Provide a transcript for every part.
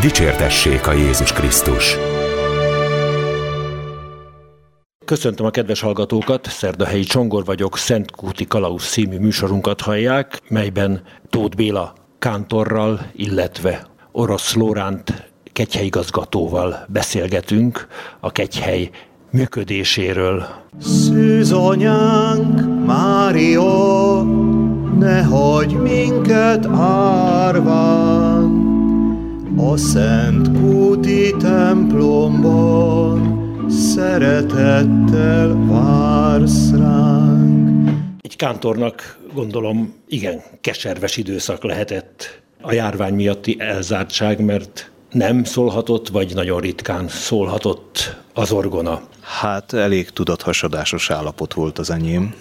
Dicsértessék a Jézus Krisztus! Köszöntöm a kedves hallgatókat, Szerdahelyi Csongor vagyok, Szent Kúti Kalausz című műsorunkat hallják, melyben Tóth Béla kántorral, illetve Orosz Lóránt kegyhelyigazgatóval beszélgetünk a kegyhely működéséről. Szűz anyánk, Mária, ne hagyj minket árván, a Szent Kúti templomban szeretettel vársz ránk. Egy kántornak gondolom igen keserves időszak lehetett a járvány miatti elzártság, mert nem szólhatott, vagy nagyon ritkán szólhatott az orgona. Hát elég tudathasadásos állapot volt az enyém,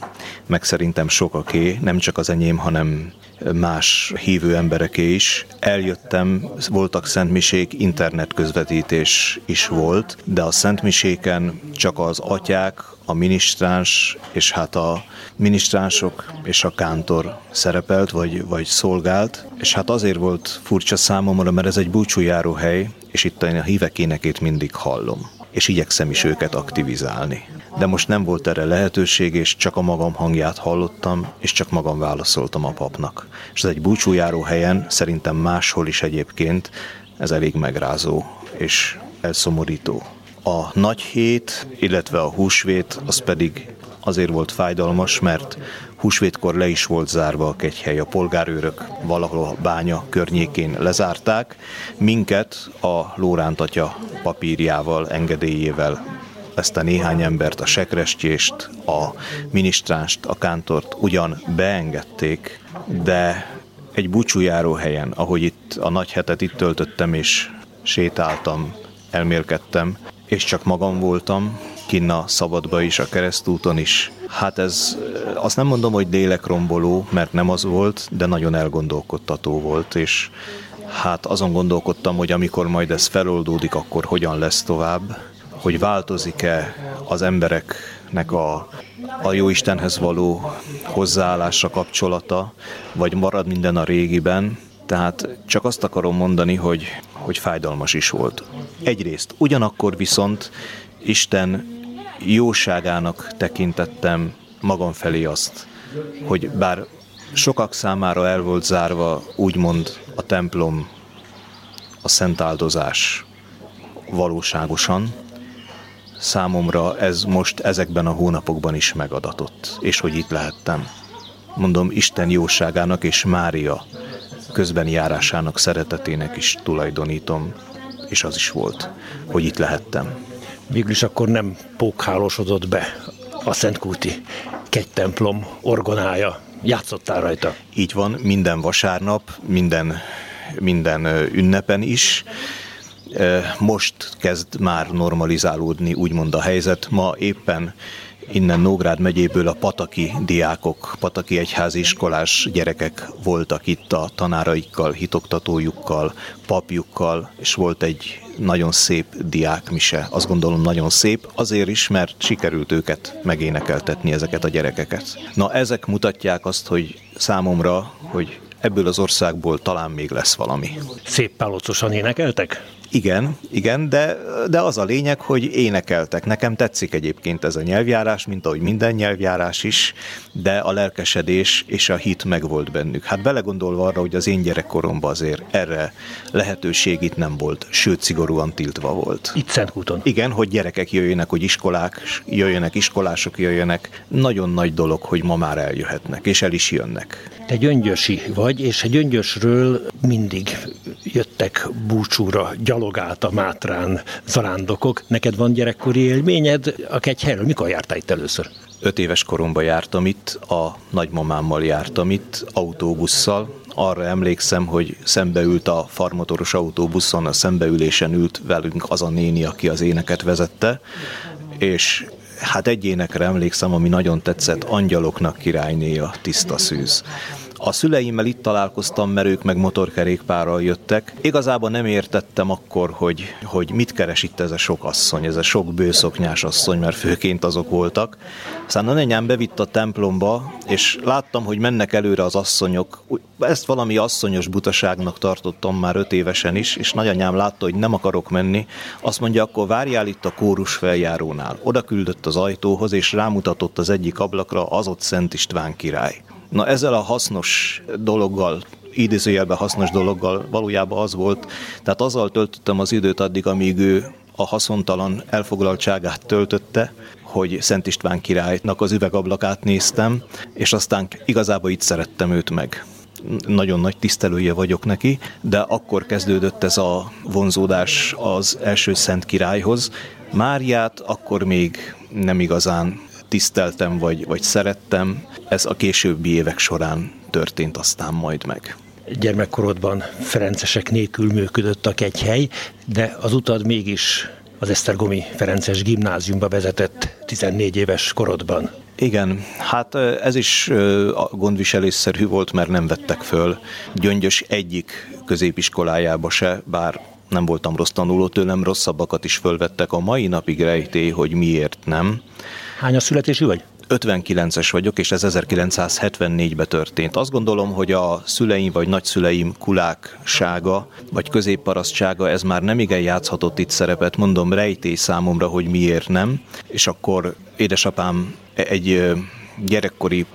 meg szerintem sokaké, nem csak az enyém, hanem más hívő embereké is. Eljöttem, voltak szentmisék, internet közvetítés is volt, de a szentmiséken csak az atyák, a minisztráns, és hát a minisztránsok és a kántor szerepelt, vagy, vagy szolgált, és hát azért volt furcsa számomra, mert ez egy búcsújáró hely, és itt a hívek énekét mindig hallom és igyekszem is őket aktivizálni. De most nem volt erre lehetőség, és csak a magam hangját hallottam, és csak magam válaszoltam a papnak. És ez egy búcsújáró helyen, szerintem máshol is egyébként, ez elég megrázó és elszomorító. A nagy hét, illetve a húsvét, az pedig azért volt fájdalmas, mert húsvétkor le is volt zárva a kegyhely, a polgárőrök valahol a bánya környékén lezárták, minket a Lóránt atya papírjával, engedélyével ezt a néhány embert, a sekrestjést, a minisztránst, a kántort ugyan beengedték, de egy búcsújáró helyen, ahogy itt a nagy hetet itt töltöttem és sétáltam, elmélkedtem, és csak magam voltam, kinna szabadba is, a keresztúton is. Hát ez, azt nem mondom, hogy lélekromboló, mert nem az volt, de nagyon elgondolkodtató volt, és hát azon gondolkodtam, hogy amikor majd ez feloldódik, akkor hogyan lesz tovább, hogy változik-e az embereknek a, a jó Istenhez való hozzáállása, kapcsolata, vagy marad minden a régiben, tehát csak azt akarom mondani, hogy, hogy fájdalmas is volt. Egyrészt, ugyanakkor viszont Isten jóságának tekintettem magam felé azt, hogy bár sokak számára el volt zárva úgymond a templom, a szent áldozás valóságosan, számomra ez most ezekben a hónapokban is megadatott, és hogy itt lehettem. Mondom, Isten jóságának és Mária közben járásának szeretetének is tulajdonítom, és az is volt, hogy itt lehettem végül is akkor nem pókhálósodott be a Szentkúti kegytemplom orgonája. Játszottál rajta? Így van, minden vasárnap, minden, minden ünnepen is. Most kezd már normalizálódni úgymond a helyzet. Ma éppen Innen Nógrád megyéből a pataki diákok, pataki egyházi iskolás gyerekek voltak itt a tanáraikkal, hitoktatójukkal, papjukkal, és volt egy nagyon szép diákmise, azt gondolom nagyon szép, azért is, mert sikerült őket megénekeltetni ezeket a gyerekeket. Na ezek mutatják azt, hogy számomra, hogy ebből az országból talán még lesz valami. Szép pálocosan énekeltek? Igen, igen, de, de az a lényeg, hogy énekeltek. Nekem tetszik egyébként ez a nyelvjárás, mint ahogy minden nyelvjárás is, de a lelkesedés és a hit megvolt bennük. Hát belegondolva arra, hogy az én gyerekkoromban azért erre lehetőség itt nem volt, sőt szigorúan tiltva volt. Itt Szentkúton? Igen, hogy gyerekek jöjjenek, hogy iskolák jöjjenek, iskolások jöjjenek. Nagyon nagy dolog, hogy ma már eljöhetnek, és el is jönnek. Te gyöngyösi vagy, és a gyöngyösről mindig jöttek búcsúra, gyalogált a Mátrán zarándokok. Neked van gyerekkori élményed a kegyhelyről? Mikor jártál itt először? Öt éves koromban jártam itt, a nagymamámmal jártam itt, autóbusszal. Arra emlékszem, hogy szembeült a farmotoros autóbuszon, a szembeülésen ült velünk az a néni, aki az éneket vezette, és hát egy énekre emlékszem, ami nagyon tetszett, Angyaloknak királyné a tiszta szűz. A szüleimmel itt találkoztam, mert ők meg motorkerékpárral jöttek. Igazából nem értettem akkor, hogy, hogy mit keres itt ez a sok asszony, ez a sok bőszoknyás asszony, mert főként azok voltak. Aztán a nenyám bevitt a templomba, és láttam, hogy mennek előre az asszonyok. Ezt valami asszonyos butaságnak tartottam már öt évesen is, és nagyanyám látta, hogy nem akarok menni. Azt mondja, akkor várjál itt a kórus feljárónál. Oda küldött az ajtóhoz, és rámutatott az egyik ablakra az ott Szent István király. Na ezzel a hasznos dologgal idézőjelben hasznos dologgal valójában az volt, tehát azzal töltöttem az időt addig, amíg ő a haszontalan elfoglaltságát töltötte, hogy Szent István királynak az üvegablakát néztem, és aztán igazából itt szerettem őt meg nagyon nagy tisztelője vagyok neki, de akkor kezdődött ez a vonzódás az első Szent Királyhoz. Máriát akkor még nem igazán tiszteltem vagy, vagy szerettem, ez a későbbi évek során történt aztán majd meg gyermekkorodban Ferencesek nélkül működött a kegyhely, de az utad mégis az Esztergomi Ferences gimnáziumba vezetett 14 éves korodban. Igen, hát ez is gondviselésszerű volt, mert nem vettek föl Gyöngyös egyik középiskolájába se, bár nem voltam rossz tanuló, tőlem rosszabbakat is fölvettek. A mai napig rejtély, hogy miért nem. Hány a születésű vagy? 59-es vagyok, és ez 1974-ben történt. Azt gondolom, hogy a szüleim vagy nagyszüleim kuláksága, vagy középparasztsága, ez már nem igen játszhatott itt szerepet, mondom rejtély számomra, hogy miért nem. És akkor édesapám egy gyerekkori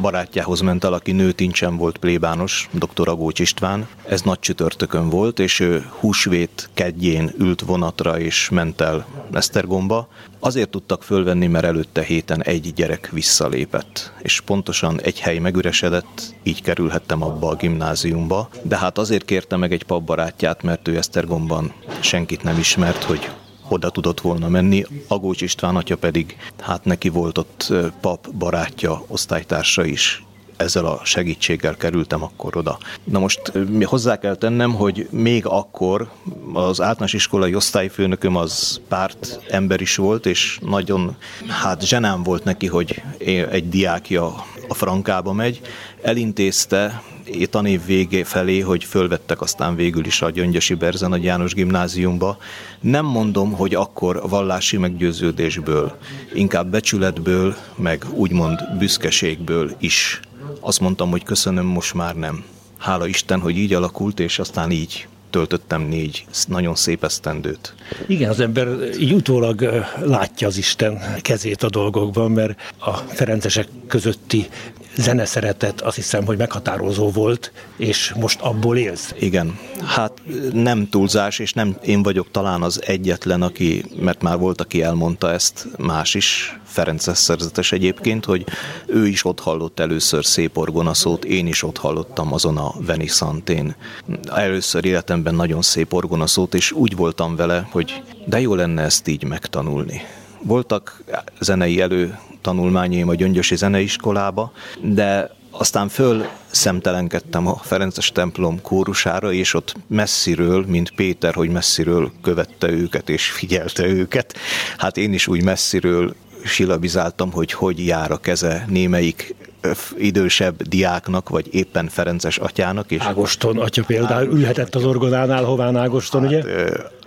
barátjához ment el, aki nőtincsen volt plébános, dr. Agócs István. Ez nagy csütörtökön volt, és ő húsvét kedjén ült vonatra és ment el Esztergomba. Azért tudtak fölvenni, mert előtte héten egy gyerek visszalépett, és pontosan egy hely megüresedett, így kerülhettem abba a gimnáziumba, de hát azért kérte meg egy papbarátját, mert ő Esztergomban senkit nem ismert, hogy oda tudott volna menni. Agócs István atya pedig, hát neki volt ott pap barátja, osztálytársa is, ezzel a segítséggel kerültem akkor oda. Na most hozzá kell tennem, hogy még akkor az általános iskolai osztályfőnököm az párt ember is volt, és nagyon hát zsenám volt neki, hogy egy diákja a frankába megy. Elintézte tanév végé felé, hogy fölvettek aztán végül is a Gyöngyösi Berzen a János gimnáziumba. Nem mondom, hogy akkor vallási meggyőződésből, inkább becsületből, meg úgymond büszkeségből is. Azt mondtam, hogy köszönöm, most már nem. Hála Isten, hogy így alakult, és aztán így töltöttem négy nagyon szép esztendőt. Igen, az ember így utólag látja az Isten kezét a dolgokban, mert a Ferencesek közötti zeneszeretet azt hiszem, hogy meghatározó volt, és most abból élsz. Igen, hát nem túlzás, és nem én vagyok talán az egyetlen, aki, mert már volt, aki elmondta ezt, más is, Ferences szerzetes egyébként, hogy ő is ott hallott először szép orgonaszót, én is ott hallottam azon a Venisantén. Először életemben nagyon szép orgonaszót, és úgy voltam vele, hogy de jó lenne ezt így megtanulni. Voltak zenei elő tanulmányaim a Gyöngyösi Zeneiskolába, de aztán föl szemtelenkedtem a Ferences templom kórusára, és ott messziről, mint Péter, hogy messziről követte őket és figyelte őket. Hát én is úgy messziről silabizáltam, hogy hogy jár a keze némelyik idősebb diáknak, vagy éppen Ferences atyának. És Ágoston atya például ülhetett az orgonánál, hová Ágoston, hát, ugye?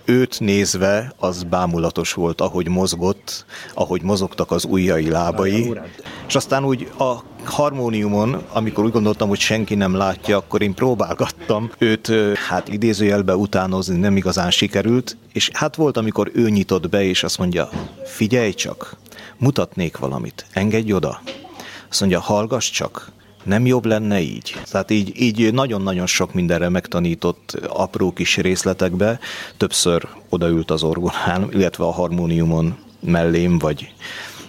Őt nézve az bámulatos volt, ahogy mozgott, ahogy mozogtak az ujjai, lábai. És aztán úgy a harmóniumon, amikor úgy gondoltam, hogy senki nem látja, akkor én próbálgattam őt, hát idézőjelbe utánozni nem igazán sikerült, és hát volt, amikor ő nyitott be, és azt mondja, figyelj csak, mutatnék valamit, engedj oda. Azt mondja, hallgass csak, nem jobb lenne így? Tehát így, így nagyon-nagyon sok mindenre megtanított apró kis részletekbe. Többször odaült az orgonán, illetve a harmóniumon mellém, vagy,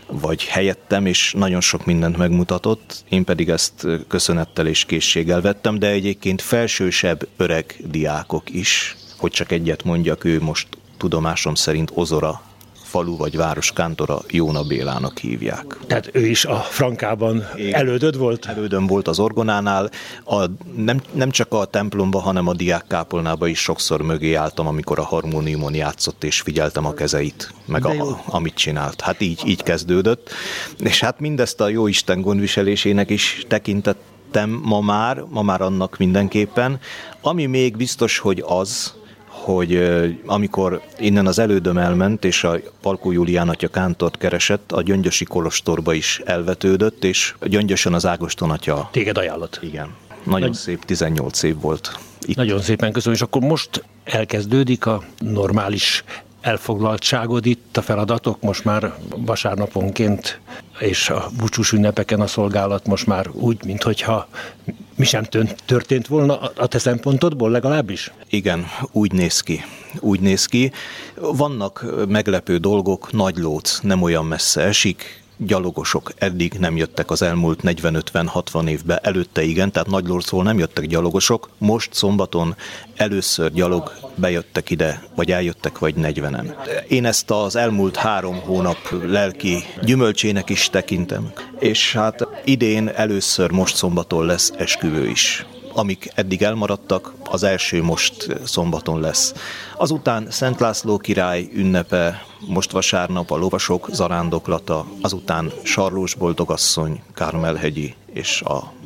vagy helyettem, és nagyon sok mindent megmutatott, én pedig ezt köszönettel és készséggel vettem, de egyébként felsősebb öreg diákok is, hogy csak egyet mondjak, ő most tudomásom szerint Ozora falu vagy város kántora Jóna Bélának hívják. Tehát ő is a Frankában Én elődöd volt? Elődöm volt az orgonánál, a, nem, nem csak a templomba, hanem a diákkápolnába is sokszor mögé álltam, amikor a harmóniumon játszott, és figyeltem a kezeit, meg a, amit csinált. Hát így, így kezdődött. És hát mindezt a Jóisten gondviselésének is tekintett ma már, ma már annak mindenképpen. Ami még biztos, hogy az, hogy amikor innen az elődöm elment, és a Palkó Julián atya Kántort keresett, a Gyöngyösi Kolostorba is elvetődött, és Gyöngyösen az Ágoston atya... Téged ajánlott. Igen. Nagyon Nagy... szép, 18 év volt. Itt. Nagyon szépen köszönöm, és akkor most elkezdődik a normális elfoglaltságod itt, a feladatok most már vasárnaponként és a búcsús ünnepeken a szolgálat most már úgy, mintha mi sem történt volna a te szempontodból legalábbis? Igen, úgy néz ki. Úgy néz ki. Vannak meglepő dolgok, nagy lóc nem olyan messze esik, gyalogosok eddig nem jöttek az elmúlt 40-50-60 évben, előtte igen, tehát nagy lorcról nem jöttek gyalogosok, most szombaton először gyalog bejöttek ide, vagy eljöttek, vagy 40-en. Én ezt az elmúlt három hónap lelki gyümölcsének is tekintem, és hát idén először most szombaton lesz esküvő is amik eddig elmaradtak, az első most szombaton lesz. Azután Szent László király ünnepe, most vasárnap a lovasok zarándoklata, azután Sarlós Boldogasszony, Kármelhegyi és a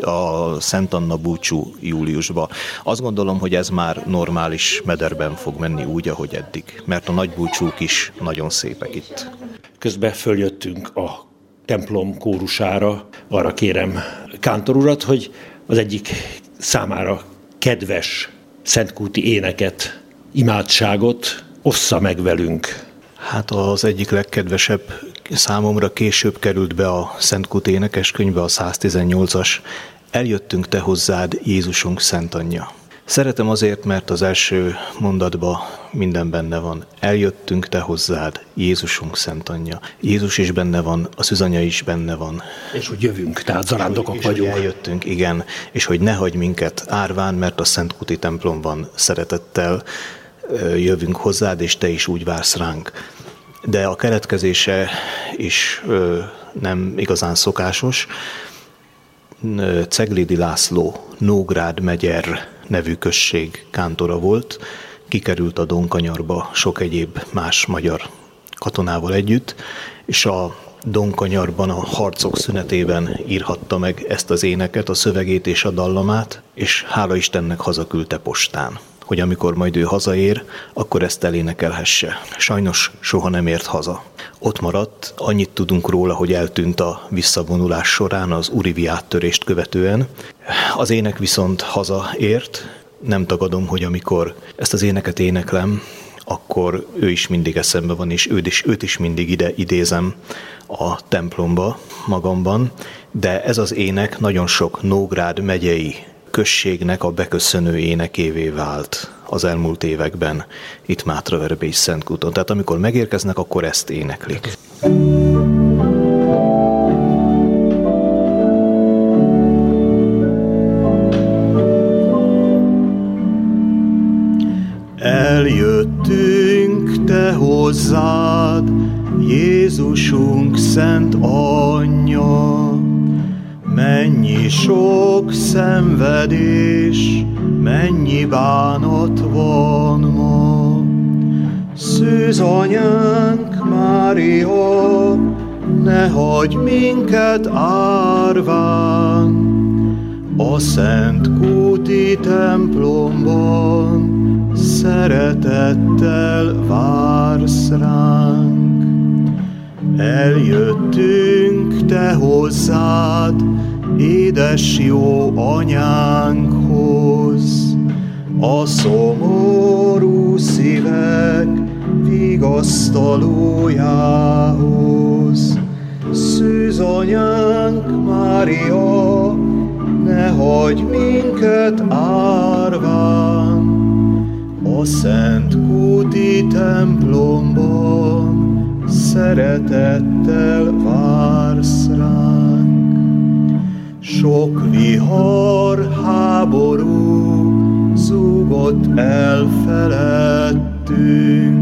a Szent Anna búcsú júliusba. Azt gondolom, hogy ez már normális mederben fog menni úgy, ahogy eddig, mert a nagy búcsúk is nagyon szépek itt. Közben följöttünk a templom kórusára. Arra kérem Kántor urat, hogy az egyik számára kedves szentkúti éneket, imádságot ossza meg velünk. Hát az egyik legkedvesebb számomra később került be a Szentkút énekeskönyvbe, a 118-as Eljöttünk te hozzád, Jézusunk Szent Anyja. Szeretem azért, mert az első mondatban minden benne van. Eljöttünk te hozzád, Jézusunk Szent Anyja. Jézus is benne van, a szüzanya is benne van. És hogy jövünk, tehát zarándokok és vagyunk. Hogy eljöttünk, igen, és hogy ne hagyj minket árván, mert a Szent Kuti templomban szeretettel jövünk hozzád, és te is úgy vársz ránk. De a keletkezése is nem igazán szokásos. Ceglédi László, Nógrád megyer nevű község kántora volt, kikerült a Donkanyarba sok egyéb más magyar katonával együtt, és a Donkanyarban a harcok szünetében írhatta meg ezt az éneket, a szövegét és a dallamát, és hála Istennek hazaküldte postán hogy amikor majd ő hazaér, akkor ezt elénekelhesse. Sajnos soha nem ért haza. Ott maradt, annyit tudunk róla, hogy eltűnt a visszavonulás során az Urivi áttörést követően. Az ének viszont hazaért, nem tagadom, hogy amikor ezt az éneket éneklem, akkor ő is mindig eszembe van, és őt is, őt is mindig ide idézem a templomba magamban, de ez az ének nagyon sok Nógrád megyei községnek a beköszönő énekévé vált az elmúlt években itt Mátraverbe és Szentkúton. Tehát amikor megérkeznek, akkor ezt éneklik. Eljöttünk te hozzád, Jézusunk szent anyja, Mennyi sok szenvedés, mennyi bánat van ma. Szűz anyánk, Mária, ne hagyj minket árván, a Szent Kúti templomban szeretettel vársz ránk. Eljöttünk te hozzád, édes jó anyánkhoz, a szomorú szívek vigasztalójához. Szűz anyánk, Mária, ne hagyj minket árván, a Szent Kúti templomban szeretettel vársz. Sok vihar, háború zúgott el felettünk,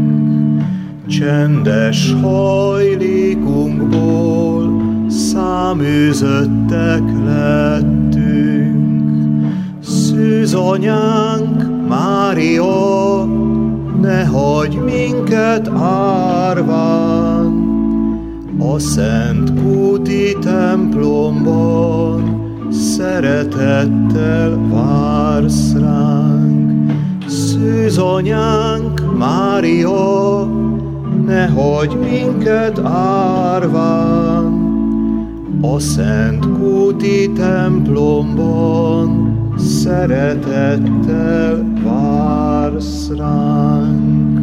Csendes hajlékunkból száműzöttek lettünk. Szűz anyánk, Mária, ne hagyj minket árván, a Szent Kúti templomban szeretettel vársz ránk. Szűzanyánk, Mária, ne minket árván, a Szent Kúti templomban szeretettel vársz ránk.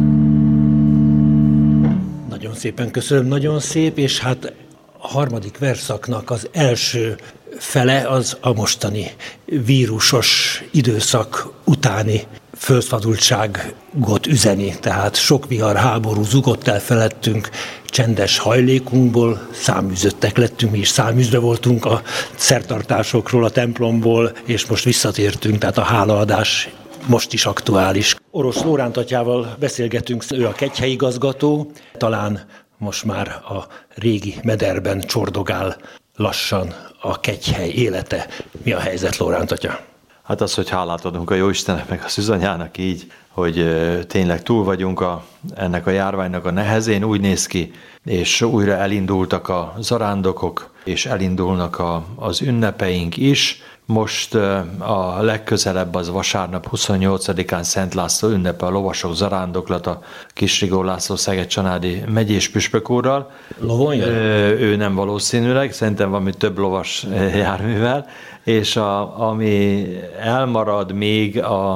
Nagyon szépen köszönöm, nagyon szép, és hát a harmadik verszaknak az első fele az a mostani vírusos időszak utáni fölszabadultságot üzeni, tehát sok vihar háború zugott el felettünk, csendes hajlékunkból, száműzöttek lettünk, mi is száműzve voltunk a szertartásokról, a templomból, és most visszatértünk, tehát a hálaadás most is aktuális. Orosz Lóránt atyával beszélgetünk, ő a kegyhelyi igazgató, talán most már a régi mederben csordogál lassan a kegyhely élete. Mi a helyzet, Lóránt atya? Hát az, hogy hálát adunk a Jóistennek, meg a Szüzanyának így, hogy tényleg túl vagyunk a, ennek a járványnak a nehezén, úgy néz ki, és újra elindultak a zarándokok, és elindulnak a, az ünnepeink is. Most a legközelebb az vasárnap 28-án Szent László ünnepe a lovasok zarándoklata Kisrigó László Szeged Csanádi megyés püspök úrral. Lovon jön? Ő nem valószínűleg, szerintem valami több lovas járművel, és a, ami elmarad még a,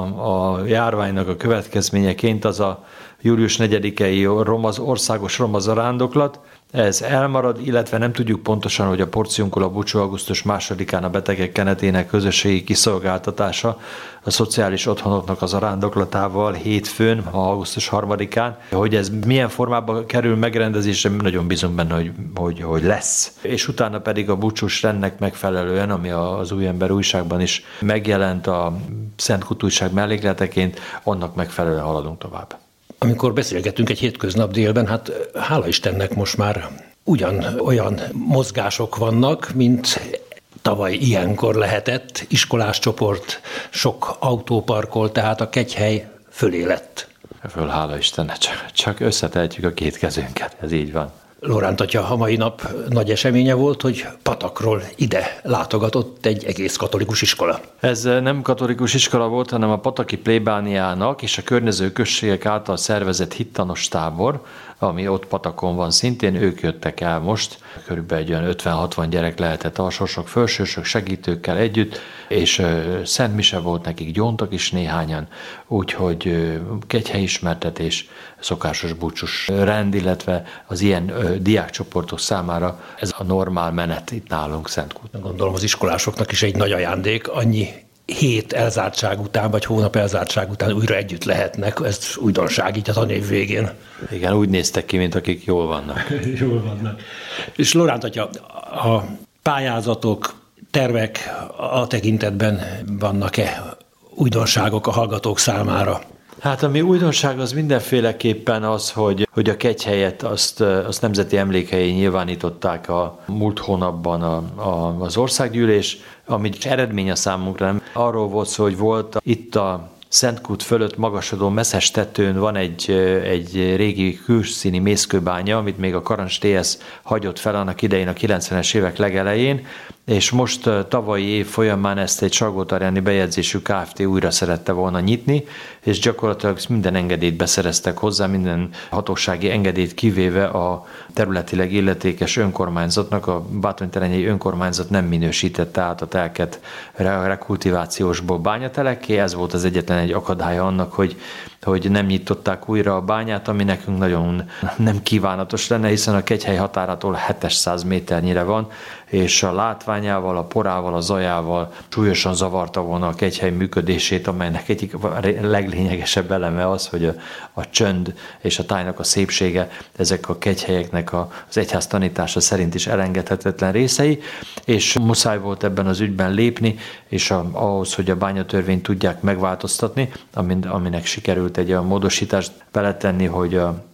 a járványnak a következményeként, az a július 4-i romaz, országos romazarándoklat, ez elmarad, illetve nem tudjuk pontosan, hogy a porciunkul a Bucsó augusztus másodikán a betegek kenetének közösségi kiszolgáltatása a szociális otthonoknak az arándoklatával hétfőn, augusztus harmadikán, hogy ez milyen formában kerül megrendezésre, nagyon bízunk benne, hogy, hogy, hogy lesz. És utána pedig a búcsús rendnek megfelelően, ami az új ember újságban is megjelent a Szent Kutújság mellékleteként, annak megfelelően haladunk tovább. Amikor beszélgetünk egy hétköznap délben, hát hála Istennek most már ugyan olyan mozgások vannak, mint tavaly ilyenkor lehetett, iskolás csoport, sok autóparkol, tehát a kegyhely fölé lett. Föl, hála Istennek, csak, csak összetehetjük a két kezünket, ez így van. Loránt atya a mai nap nagy eseménye volt, hogy Patakról ide látogatott egy egész katolikus iskola. Ez nem katolikus iskola volt, hanem a Pataki plébániának és a környező községek által szervezett hittanos tábor, ami ott Patakon van szintén, ők jöttek el most, körülbelül egy olyan 50-60 gyerek lehetett alsósok, felsősök, segítőkkel együtt, és Szent Mise volt nekik, gyóntak is néhányan, úgyhogy kegyhelyismertetés, szokásos búcsús rend, illetve az ilyen diákcsoportok számára ez a normál menet itt nálunk Szentkút. Gondolom az iskolásoknak is egy nagy ajándék, annyi hét elzártság után, vagy hónap elzártság után újra együtt lehetnek. Ez újdonság így a tanév végén. Igen, úgy néztek ki, mint akik jól vannak. jól vannak. És Loránt, hogyha a pályázatok, tervek a tekintetben vannak-e újdonságok a hallgatók számára? Hát ami újdonság az mindenféleképpen az, hogy, hogy a kegyhelyet azt, azt nemzeti emlékhelyé nyilvánították a múlt hónapban a, a, az országgyűlés, ami eredmény a számunkra. Arról volt szó, hogy volt itt a Szentkút fölött magasodó messzes tetőn van egy, egy régi külszíni mészkőbánya, amit még a Karancs TS hagyott fel annak idején a 90-es évek legelején, és most tavalyi év folyamán ezt egy Salgótarjáni bejegyzésű Kft. újra szerette volna nyitni, és gyakorlatilag minden engedélyt beszereztek hozzá, minden hatósági engedélyt kivéve a területileg illetékes önkormányzatnak, a Bátonyterenyei önkormányzat nem minősítette át a telket rekultivációsból bányatelekké, ez volt az egyetlen egy akadálya annak, hogy hogy nem nyitották újra a bányát, ami nekünk nagyon nem kívánatos lenne, hiszen a kegyhely határától 700 méternyire van, és a látványával, a porával, a zajával súlyosan zavarta volna a kegyhely működését, amelynek egyik leglényegesebb eleme az, hogy a, a csönd és a tájnak a szépsége ezek a kegyhelyeknek a, az egyház tanítása szerint is elengedhetetlen részei, és muszáj volt ebben az ügyben lépni, és a, ahhoz, hogy a bányatörvényt tudják megváltoztatni, amin, aminek sikerült egy olyan módosítást beletenni, hogy a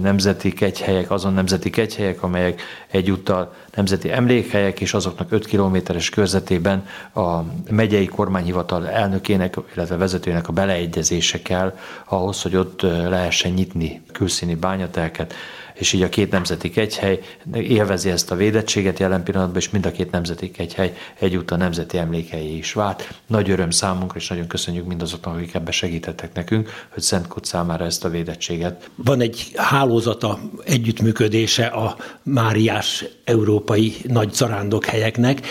nemzeti kegyhelyek, azon nemzeti kegyhelyek, amelyek egyúttal nemzeti emlékhelyek, és azoknak 5 kilométeres körzetében a megyei kormányhivatal elnökének, illetve vezetőjének a beleegyezése kell ahhoz, hogy ott lehessen nyitni külszíni bányatelket, és így a két nemzeti kegyhely élvezi ezt a védettséget jelen pillanatban, és mind a két nemzeti kegyhely egyúttal nemzeti emlékei is vált. Nagy öröm számunkra, és nagyon köszönjük mindazoknak, akik ebbe segítettek nekünk, hogy Szent Kut számára ezt a védettséget. Van egy hálózata, együttműködése a Máriás európai nagy zarándok helyeknek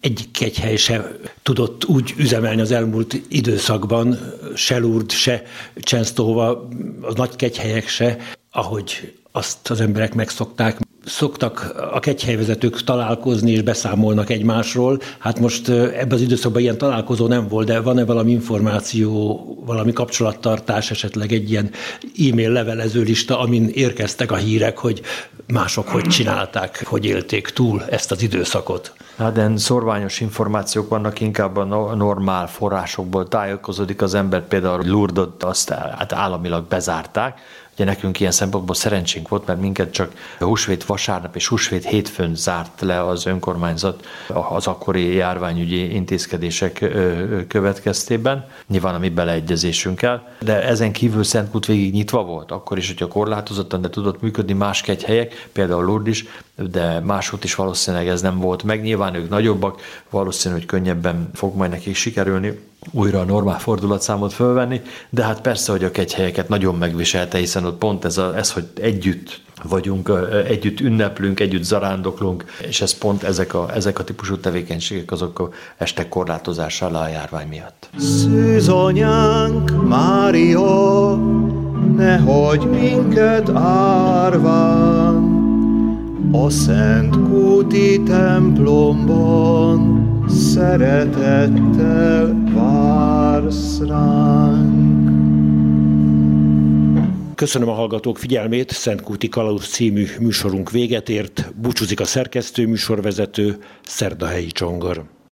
egyik kegyhely se tudott úgy üzemelni az elmúlt időszakban, se Lourdes, se Csensztóva, a nagy kegyhelyek se, ahogy azt az emberek megszokták. Szoktak a kegyhelyvezetők találkozni és beszámolnak egymásról. Hát most ebben az időszakban ilyen találkozó nem volt, de van-e valami információ, valami kapcsolattartás, esetleg egy ilyen e-mail levelező lista, amin érkeztek a hírek, hogy mások hogy csinálták, hogy élték túl ezt az időszakot? Hát de szorványos információk vannak, inkább a normál forrásokból tájékozódik az ember, például Lourdot azt hát államilag bezárták, Ugye nekünk ilyen szempontból szerencsénk volt, mert minket csak húsvét vasárnap és húsvét hétfőn zárt le az önkormányzat az akkori járványügyi intézkedések következtében, nyilván a mi beleegyezésünkkel, de ezen kívül Szentkút végig nyitva volt, akkor is, hogyha korlátozottan, de tudott működni más helyek, például Lourdes is, de máshogy is valószínűleg ez nem volt meg. Nyilván ők nagyobbak, valószínű, hogy könnyebben fog majd nekik sikerülni újra a normál fordulatszámot fölvenni, de hát persze, hogy a kegyhelyeket nagyon megviselte, hiszen ott pont ez, a, ez hogy együtt vagyunk, együtt ünneplünk, együtt zarándoklunk, és ez pont ezek a, ezek a típusú tevékenységek azok estek korlátozásra a járvány miatt. Szűz anyánk, Mária, nehogy minket árván, a Szent Kúti templomban szeretettel vársz ránk. Köszönöm a hallgatók figyelmét, Szent Kúti Kalauz című műsorunk véget ért, búcsúzik a szerkesztő műsorvezető Szerdahelyi Csongor.